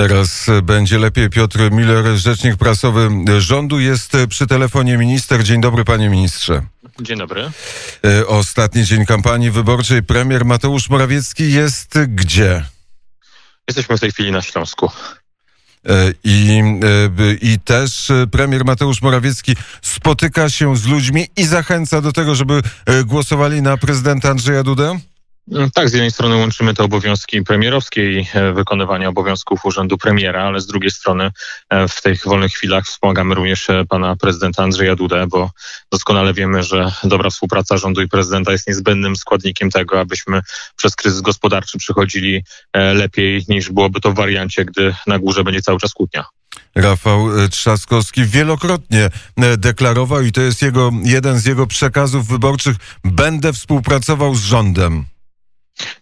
Teraz będzie lepiej. Piotr Miller, rzecznik prasowy rządu, jest przy telefonie minister. Dzień dobry, panie ministrze. Dzień dobry. E, Ostatni dzień kampanii wyborczej. Premier Mateusz Morawiecki jest gdzie? Jesteśmy w tej chwili na Śląsku. E, I, e, I też premier Mateusz Morawiecki spotyka się z ludźmi i zachęca do tego, żeby głosowali na prezydenta Andrzeja Dudę? Mm, Tak, z jednej strony łączymy te obowiązki premierowskie i e, wykonywania obowiązków urzędu premiera, ale z drugiej strony e, w tych wolnych chwilach wspomagamy również e, pana prezydenta Andrzeja Dudę, bo doskonale wiemy, że dobra współpraca rządu i prezydenta jest niezbędnym składnikiem tego, abyśmy przez kryzys gospodarczy przychodzili lepiej niż byłoby to w wariancie, gdy na górze będzie cały czas kłótnia. Rafał Trzaskowski wielokrotnie deklarował i to jest jego, jeden z jego przekazów wyborczych, będę współpracował z rządem.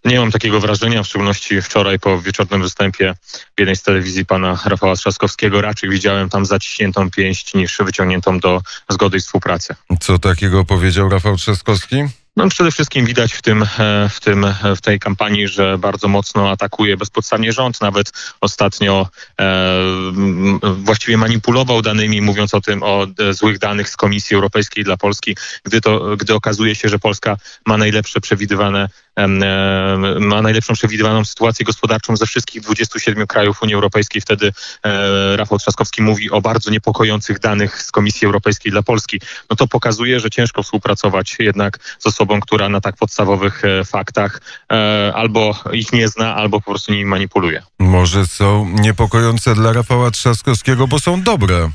Nie mam takiego wrażenia, w szczególności wczoraj po wieczornym występie w jednej z telewizji pana Rafała Trzaskowskiego. Raczej widziałem tam zaciśniętą pięść niż wyciągniętą do zgody i współpracy. Co takiego powiedział Rafał Trzaskowski? No, przede wszystkim widać w, tym, e, w, tym, e, w tej kampanii, że bardzo mocno atakuje bezpodstawnie rząd. Nawet ostatnio e, właściwie manipulował danymi, mówiąc o tym, o e, złych danych z Komisji Europejskiej dla Polski, gdy, to, gdy okazuje się, że Polska ma najlepsze przewidywane ma najlepszą przewidywaną sytuację gospodarczą ze wszystkich 27 krajów Unii Europejskiej. Wtedy Rafał Trzaskowski mówi o bardzo niepokojących danych z Komisji Europejskiej dla Polski. No to pokazuje, że ciężko współpracować jednak z osobą, która na tak podstawowych e, faktach e, albo ich nie zna, albo po prostu nimi manipuluje. Może są niepokojące dla Rafała Trzaskowskiego, bo są dobre.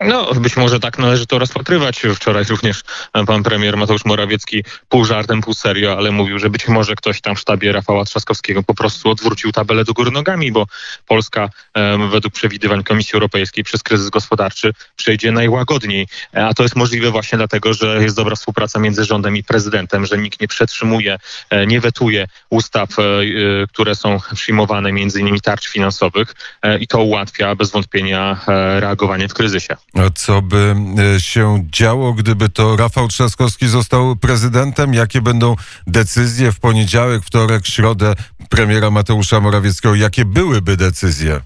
No, być może tak należy to rozpatrywać. Wczoraj również pan premier Mateusz Morawiecki pół żartem, pół serio, ale mówił, że być może ktoś tam w sztabie Rafała Trzaskowskiego po prostu odwrócił tabelę do góry nogami, bo Polska em, według przewidywań Komisji Europejskiej przez kryzys gospodarczy przejdzie najłagodniej. A to jest możliwe właśnie dlatego, że jest dobra współpraca między rządem i prezydentem, że nikt nie przetrzymuje, e, nie wetuje ustaw, e, e, które są przyjmowane, między innymi tarcz finansowych i to ułatwia bez wątpienia reagowanie w kryzysie. Co by e, się działo, gdyby to Rafał Trzaskowski został prezydentem? Jakie będą decyzje w poniedziałek, wtorek, środę premiera Mateusza Morawieckiego? Jakie byłyby decyzje?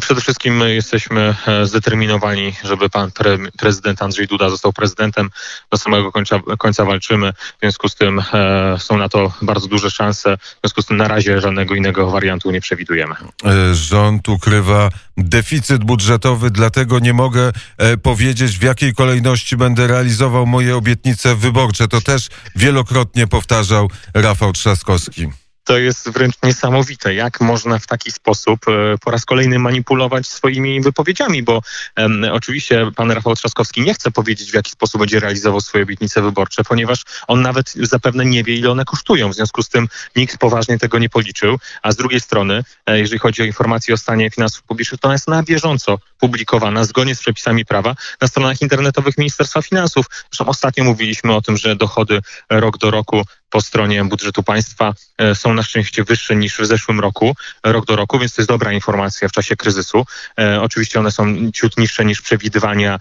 Przede wszystkim my jesteśmy e, zdeterminowani, żeby pan pre, prezydent Andrzej Duda został prezydentem. Do samego końca, końca walczymy. W związku z tym e, są na to bardzo duże szanse. W związku z tym na razie żadnego innego wariantu nie przewidujemy. E, Rząd ukrywa deficyt budżetowy, dlatego nie mogę e, powiedzieć, w jakiej kolejności będę realizował moje obietnice wyborcze. To też wielokrotnie powtarzał Rafał Trzaskowski. To jest wręcz niesamowite, jak można w taki sposób e, po raz kolejny manipulować swoimi wypowiedziami, bo em, oczywiście pan Rafał Trzaskowski nie chce powiedzieć, w jaki sposób będzie realizował swoje obietnice wyborcze, ponieważ on nawet zapewne nie wie, ile one kosztują. W związku z tym nikt poważnie tego nie policzył. A z drugiej strony, e, jeżeli chodzi o informacje o stanie finansów publicznych, to ona jest na bieżąco publikowana zgodnie z przepisami prawa na stronach internetowych Ministerstwa Finansów. Zresztą ostatnio mówiliśmy o tym, że dochody rok do roku po stronie budżetu państwa e, są na szczęście wyższe niż w zeszłym roku, rok do roku, więc to jest dobra informacja w czasie kryzysu. E, oczywiście one są ciut niższe niż przewidywania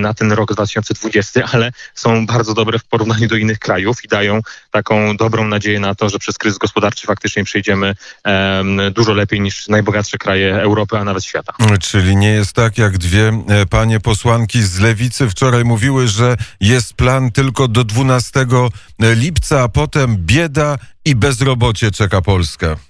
na ten rok 2020, ale są bardzo dobre w porównaniu do innych krajów i dają taką dobrą nadzieję na to, że przez kryzys gospodarczy faktycznie przejdziemy em, dużo lepiej niż najbogatsze kraje Europy, a nawet świata. Czyli nie jest tak, jak dwie e, panie posłanki z lewicy wczoraj mówiły, że jest plan tylko do 12 lipca, a potem bieda i bezrobocie czeka Polskę.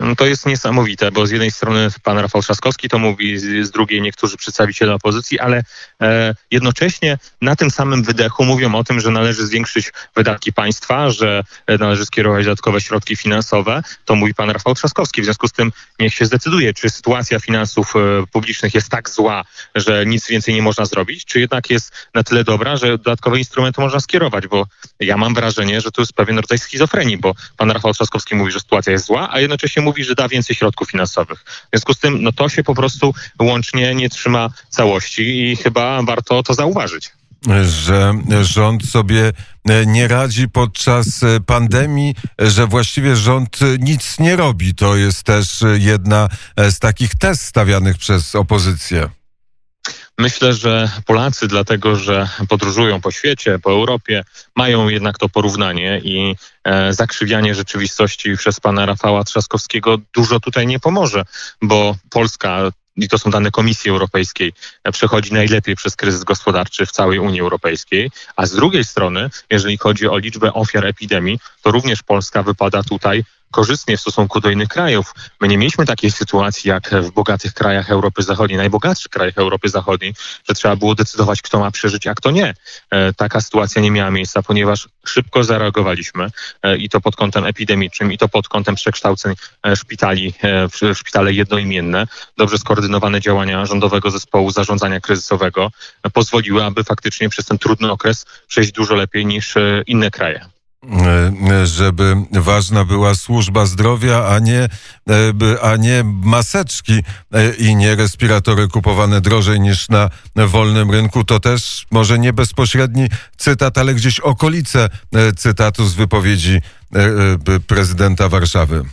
No To jest niesamowite, bo z jednej strony pan Rafał Trzaskowski to mówi, z, drugiej niektórzy przedstawiciele opozycji, ale e, jednocześnie na tym samym wydechu mówią o tym, że należy zwiększyć wydatki państwa, że e, należy skierować dodatkowe środki finansowe. To mówi pan Rafał Trzaskowski. W związku z tym niech się zdecyduje, czy sytuacja finansów e, publicznych jest tak zła, że nic więcej nie można zrobić, czy jednak jest na tyle dobra, że dodatkowe instrumenty można skierować, bo ja mam wrażenie, że to jest pewien rodzaj schizofrenii, bo pan Rafał Trzaskowski mówi, że sytuacja jest zła, a jednocześnie mówi, że da więcej środków finansowych. W związku z tym, no to się po prostu łącznie nie trzyma całości i chyba warto to zauważyć. że rząd sobie e, nie radzi podczas e, pandemii, że właściwie rząd e, nic nie robi. To jest też jedna z takich tez stawianych przez opozycję. Myślę, że Polacy, dlatego że podróżują po świecie, po Europie, mają jednak to porównanie i e, zakrzywianie rzeczywistości przez pana Rafała Trzaskowskiego dużo tutaj nie pomoże, bo Polska i to są dane Komisji Europejskiej, przechodzi najlepiej przez kryzys gospodarczy w całej Unii Europejskiej, a z drugiej strony, jeżeli chodzi o liczbę ofiar epidemii, to również Polska wypada tutaj korzystnie w stosunku do innych krajów. My nie mieliśmy takiej sytuacji jak w bogatych krajach Europy Zachodniej, najbogatszych krajach Europy Zachodniej, że trzeba było decydować, kto ma przeżyć, a kto nie. E, taka sytuacja nie miała miejsca, ponieważ szybko zareagowaliśmy e, i to pod kątem epidemicznym, i to pod kątem przekształceń e, szpitali w szpitale jednoimienne. Dobrze skoordynowane działania rządowego zespołu zarządzania kryzysowego pozwoliły, aby faktycznie przez ten trudny okres przejść dużo lepiej niż inne kraje. E, żeby ważna była służba zdrowia, a nie, e, a nie maseczki e, i nie respiratory kupowane drożej niż na wolnym rynku. To też może nie bezpośredni cytat, ale gdzieś okolice cytatu z wypowiedzi prezydenta Warszawy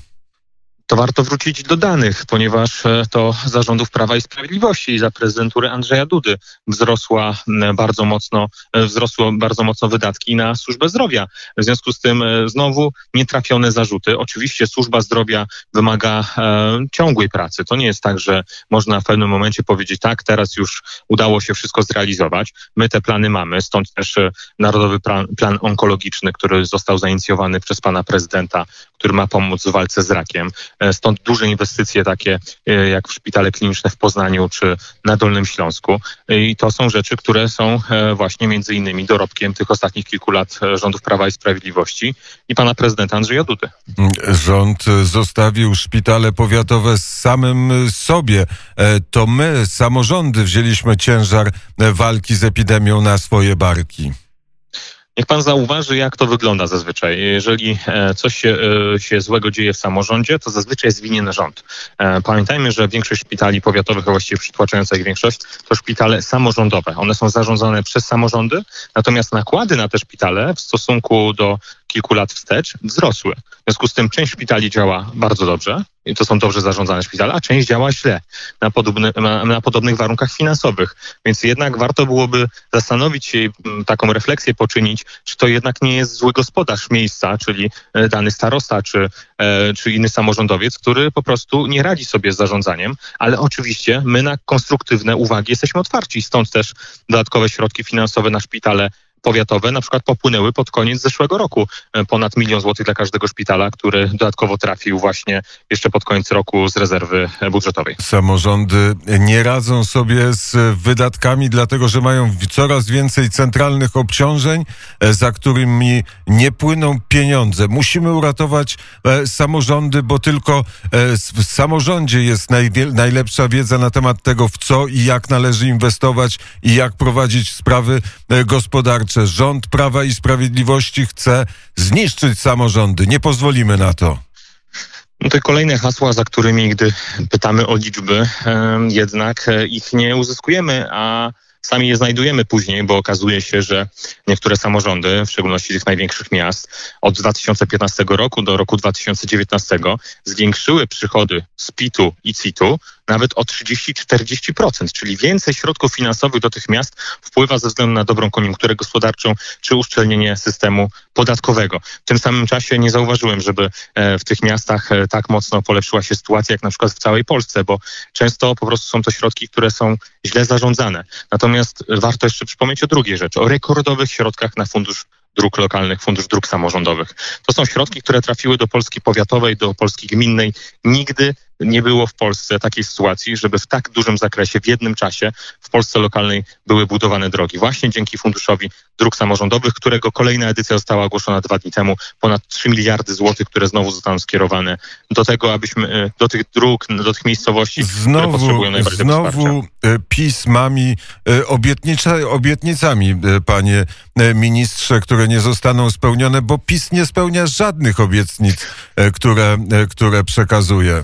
to warto wrócić do danych, ponieważ e, to zarządów Prawa i Sprawiedliwości i za prezydentury Andrzeja Dudy wzrosła bardzo mocno, e, wzrosły bardzo mocno wydatki na służbę zdrowia. W związku z tym e, znowu nietrafione zarzuty. Oczywiście służba zdrowia wymaga e, ciągłej pracy. To nie jest tak, że można w pewnym momencie powiedzieć tak, teraz już udało się wszystko zrealizować. My te plany mamy, stąd też Narodowy Plan, plan Onkologiczny, który został zainicjowany przez pana prezydenta, który ma pomóc w walce z rakiem. E, stąd duże inwestycje takie e, jak w szpitale kliniczne w Poznaniu czy na Dolnym Śląsku. E, I to są rzeczy, które są właśnie między innymi dorobkiem tych ostatnich kilku lat rządów Prawa i Sprawiedliwości i pana prezydenta Andrzeja Dudy. Rząd zostawił szpitale powiatowe samym sobie. To my, samorządy, wzięliśmy ciężar walki z epidemią na swoje barki. Niech pan zauważy, jak to wygląda zazwyczaj. Jeżeli e, coś się, e, się złego dzieje w samorządzie, to zazwyczaj jest winien rząd. E, pamiętajmy, że większość szpitali powiatowych, a właściwie przytłaczająca ich większość, to szpitale samorządowe. One są zarządzane przez samorządy, natomiast nakłady na te szpitale w stosunku do kilku lat wstecz wzrosły. W związku z tym część szpitali działa bardzo dobrze, to są dobrze zarządzane szpitale, a część działa źle na, na, na, podobnych warunkach finansowych. Więc jednak warto byłoby zastanowić się, taką refleksję poczynić, czy to jednak nie jest zły gospodarz miejsca, czyli e, dany starosta, czy, e, czy inny samorządowiec, który po prostu nie radzi sobie z zarządzaniem, ale oczywiście my na konstruktywne uwagi jesteśmy otwarci, stąd też dodatkowe środki finansowe na szpitale powiatowe na przykład popłynęły pod koniec zeszłego roku. E, ponad milion złotych dla każdego szpitala, który dodatkowo trafił właśnie jeszcze pod koniec roku z rezerwy budżetowej. Samorządy nie radzą sobie z wydatkami, dlatego że mają coraz więcej centralnych obciążeń, e, za którymi nie płyną pieniądze. Musimy uratować e, samorządy, bo tylko w samorządzie jest najlepsza wiedza na temat tego, w co i jak należy inwestować i jak prowadzić sprawy gospodarcze rząd Prawa i Sprawiedliwości chce zniszczyć samorządy. Nie pozwolimy na to. No to kolejne hasła, za którymi, gdy pytamy o liczby, jednak e, ich nie uzyskujemy, a sami je znajdujemy później, bo okazuje się, że niektóre samorządy, w szczególności tych największych miast, od 2015 roku do roku 2019 zwiększyły przychody z PIT-u i CIT-u nawet o 30-40%, czyli więcej środków finansowych do tych miast wpływa ze względu na dobrą koniunkturę gospodarczą czy uszczelnienie systemu podatkowego. W tym samym czasie nie zauważyłem, żeby e, w tych miastach e, tak mocno polepszyła się sytuacja, jak na przykład w całej Polsce, bo często po prostu są to środki, które są źle zarządzane. Natomiast warto jeszcze przypomnieć o drugiej rzeczy, o rekordowych środkach na fundusz dróg lokalnych, Fundusz Dróg Samorządowych. To są środki, które trafiły do Polski powiatowej, do Polski gminnej. Nigdy nie było w Polsce takiej sytuacji, żeby w tak dużym zakresie, w jednym czasie w Polsce lokalnej były budowane drogi. Właśnie dzięki Funduszowi Dróg Samorządowych, którego kolejna edycja została ogłoszona dwa dni temu. Ponad 3 miliardy złotych, które znowu zostaną skierowane do tego, abyśmy e, do tych dróg, do tych miejscowości, znowu, które potrzebują najbardziej Znowu wsparcia. pismami, e, obietnicami, e, panie ministrze, które nie zostaną spełnione, bo PiS nie spełnia żadnych obietnic, które, które przekazuje.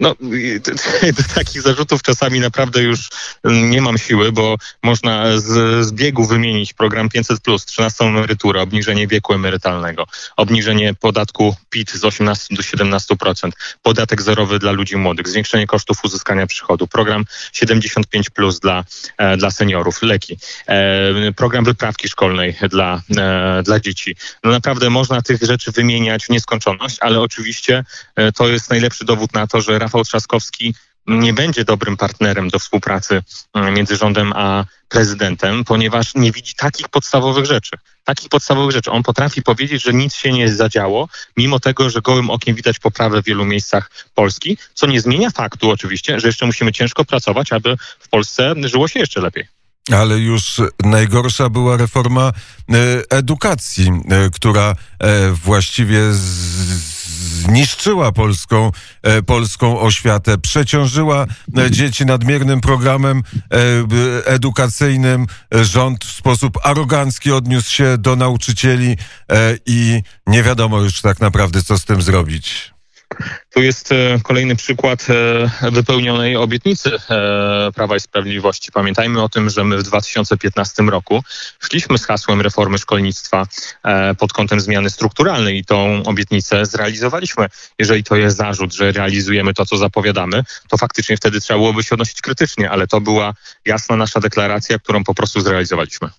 No, do takich zarzutów czasami naprawdę już nie mam siły, bo można z, z biegu wymienić program 500, 13 emeryturę, obniżenie wieku emerytalnego, obniżenie podatku PIT z 18 do 17%, podatek zerowy dla ludzi młodych, zwiększenie kosztów uzyskania przychodu, program 75 plus dla, e, dla seniorów, leki, e, program wyprawki szkolnej dla, e, dla dzieci. No naprawdę można tych rzeczy wymieniać w nieskończoność, ale oczywiście to jest najlepszy dowód na to, że Rafał Trzaskowski nie będzie dobrym partnerem do współpracy mm, między rządem a prezydentem, ponieważ nie widzi takich podstawowych rzeczy. Takich podstawowych rzeczy. On potrafi powiedzieć, że nic się nie zadziało, mimo tego, że gołym okiem widać poprawę w wielu miejscach Polski, co nie zmienia faktu oczywiście, że jeszcze musimy ciężko pracować, aby w Polsce żyło się jeszcze lepiej. Ale już najgorsza była reforma e, edukacji, e, która e, właściwie z zniszczyła polską, e, polską oświatę, przeciążyła e, dzieci nadmiernym programem e, edukacyjnym. Rząd w sposób arogancki odniósł się do nauczycieli i nie wiadomo już tak naprawdę, co z tym zrobić. Tu jest e, kolejny przykład e, wypełnionej obietnicy e, Prawa i Sprawiedliwości. Pamiętajmy o tym, że my w 2015 roku szliśmy z hasłem reformy szkolnictwa pod kątem zmiany strukturalnej i tą obietnicę zrealizowaliśmy. Jeżeli to jest zarzut, że realizujemy to, co zapowiadamy, to faktycznie wtedy trzeba byłoby się odnosić krytycznie, ale to była jasna nasza deklaracja, którą po prostu zrealizowaliśmy.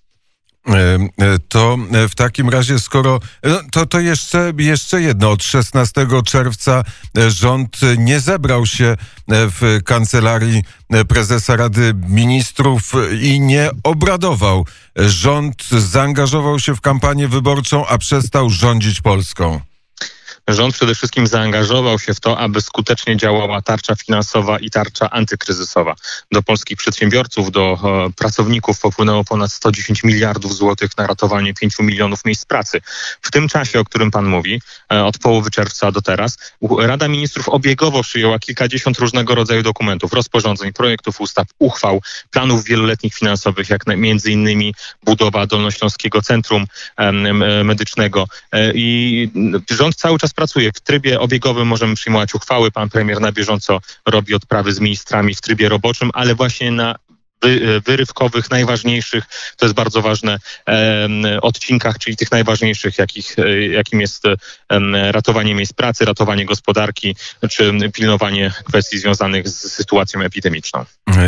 E, e, to w takim razie, skoro no, to, to jeszcze, jeszcze jedno. Od 16 czerwca e, rząd nie zebrał się w kancelarii prezesa Rady Ministrów i nie obradował. Rząd zaangażował się w kampanię wyborczą, a przestał rządzić Polską. Rząd przede wszystkim zaangażował się w to, aby skutecznie działała tarcza finansowa i tarcza antykryzysowa. Do polskich przedsiębiorców, do e, pracowników popłynęło ponad 110 miliardów złotych na ratowanie 5 milionów miejsc pracy. W tym czasie, o którym pan mówi, e, od połowy czerwca do teraz, Rada Ministrów obiegowo przyjęła kilkadziesiąt różnego rodzaju dokumentów, rozporządzeń, projektów ustaw, uchwał, planów wieloletnich finansowych, jak między innymi budowa Dolnośląskiego Centrum Medycznego. E, I rząd cały czas pracuje. W trybie obiegowym możemy przyjmować uchwały. Pan premier na bieżąco robi odprawy z ministrami w trybie roboczym, ale właśnie na wyrywkowych, najważniejszych, to jest bardzo ważne, odcinkach, czyli tych najważniejszych, jakich, e, jakim jest ratowanie miejsc pracy, ratowanie gospodarki, czy pilnowanie kwestii związanych z sytuacją epidemiczną.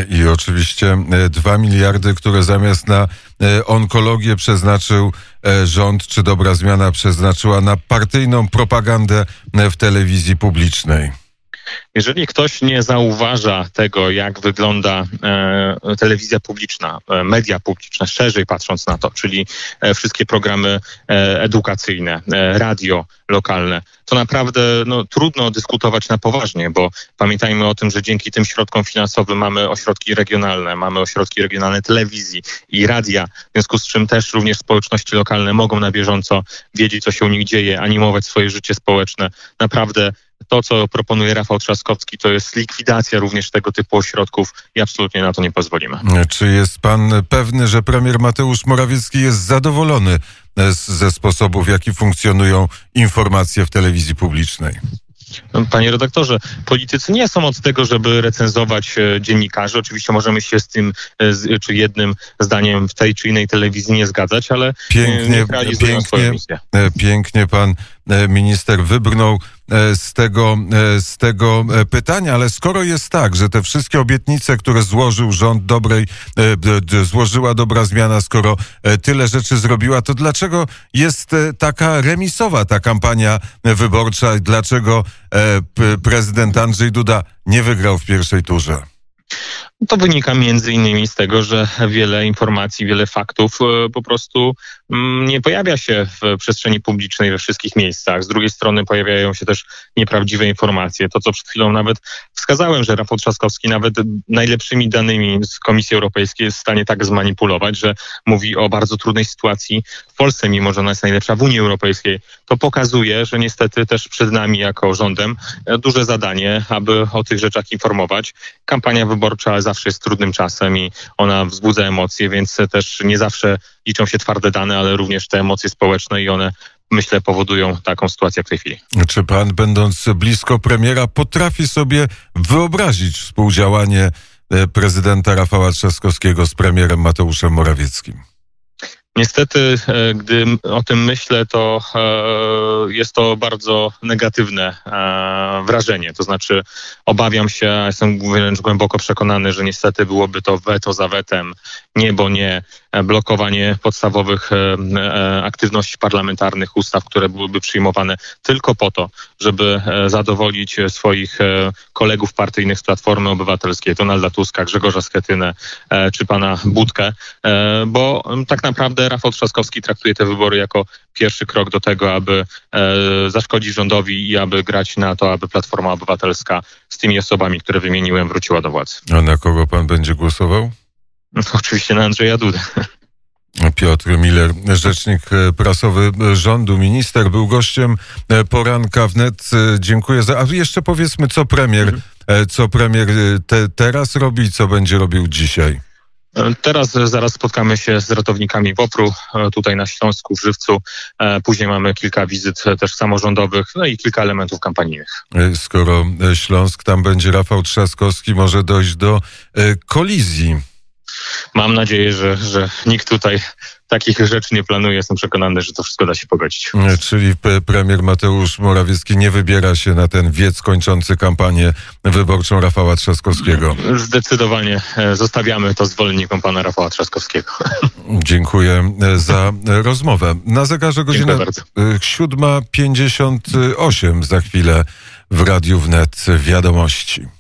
I oczywiście e, dwa miliardy, które zamiast na e, onkologię przeznaczył rząd, czy dobra zmiana przeznaczyła na partyjną propagandę w telewizji publicznej. Jeżeli ktoś nie zauważa tego, jak wygląda e, telewizja publiczna, e, media publiczne, szerzej patrząc na to, czyli e, wszystkie programy e, edukacyjne, e, radio lokalne, to naprawdę no, trudno dyskutować na poważnie, bo pamiętajmy o tym, że dzięki tym środkom finansowym mamy ośrodki regionalne, mamy ośrodki regionalne telewizji i radia, w związku z czym też również społeczności lokalne mogą na bieżąco wiedzieć, co się u nich dzieje, animować swoje życie społeczne. Naprawdę to, co proponuje Rafał Trzaskowski, to jest likwidacja również tego typu ośrodków i absolutnie na to nie pozwolimy. Czy jest pan pewny, że premier Mateusz Morawiecki jest zadowolony ze sposobu, w jaki funkcjonują informacje w telewizji publicznej? Panie redaktorze, politycy nie są od tego, żeby recenzować e, dziennikarzy. Oczywiście możemy się z tym, e, czy jednym zdaniem w tej czy innej telewizji nie zgadzać, ale pięknie, pięknie, e, pięknie pan minister wybrnął z tego, z tego pytania, ale skoro jest tak, że te wszystkie obietnice, które złożył rząd dobrej, złożyła dobra zmiana, skoro tyle rzeczy zrobiła, to dlaczego jest taka remisowa ta kampania wyborcza? Dlaczego prezydent Andrzej Duda nie wygrał w pierwszej turze? To wynika między innymi z tego, że wiele informacji, wiele faktów e, po prostu mm, nie pojawia się w przestrzeni publicznej we wszystkich miejscach. Z drugiej strony pojawiają się też nieprawdziwe informacje. To, co przed chwilą nawet wskazałem, że Rafał Trzaskowski nawet najlepszymi danymi z Komisji Europejskiej jest w stanie tak zmanipulować, że mówi o bardzo trudnej sytuacji w Polsce, mimo że ona jest najlepsza w Unii Europejskiej. To pokazuje, że niestety też przed nami jako rządem duże zadanie, aby o tych rzeczach informować. Kampania wyborcza zawsze jest trudnym czasem i ona wzbudza emocje, więc też nie zawsze liczą się twarde dane, ale również te emocje społeczne i one myślę, powodują taką sytuację w tej chwili. Czy pan, będąc blisko premiera, potrafi sobie wyobrazić współdziałanie e, prezydenta Rafała Trzaskowskiego z premierem Mateuszem Morawieckim? Niestety, e, gdy o tym myślę, to e, jest to bardzo negatywne e, wrażenie. To znaczy, obawiam się, jestem wręcz głęboko przekonany, że niestety byłoby to weto za wetem, nie bo nie blokowanie podstawowych aktywności parlamentarnych, ustaw, które byłyby przyjmowane tylko po to, żeby zadowolić swoich kolegów partyjnych z Platformy Obywatelskiej, Donalda Tuska, Grzegorza Schetynę czy pana Budkę, bo tak naprawdę Rafał Trzaskowski traktuje te wybory jako pierwszy krok do tego, aby e, zaszkodzić rządowi i aby grać na to, aby Platforma Obywatelska z tymi osobami, które wymieniłem, wróciła do władzy. A na kogo pan będzie głosował? No, oczywiście na Andrzeja Dudę. Piotr Miller, rzecznik e, prasowy rządu, minister, był gościem e, poranka wnet. E, dziękuję za. A jeszcze powiedzmy, co premier, mhm. co premier te, teraz robi i co będzie robił dzisiaj. Teraz zaraz spotkamy się z ratownikami WOPR-u tutaj na Śląsku, w Żywcu. Później mamy kilka wizyt też samorządowych, no i kilka elementów kampanijnych. Skoro Śląsk, tam będzie Rafał Trzaskowski, może dojść do kolizji. Mam nadzieję, że, że nikt tutaj takich rzeczy nie planuje. Jestem przekonany, że to wszystko da się pogodzić. E, czyli premier Mateusz Morawiecki nie wybiera się na ten wiec kończący kampanię wyborczą Rafała Trzaskowskiego. Zdecydowanie e, zostawiamy to zwolennikom pana Rafała Trzaskowskiego. Dziękuję e, za rozmowę. Na zegarze godzina 7.58 za chwilę w Radiu Wnet wiadomości.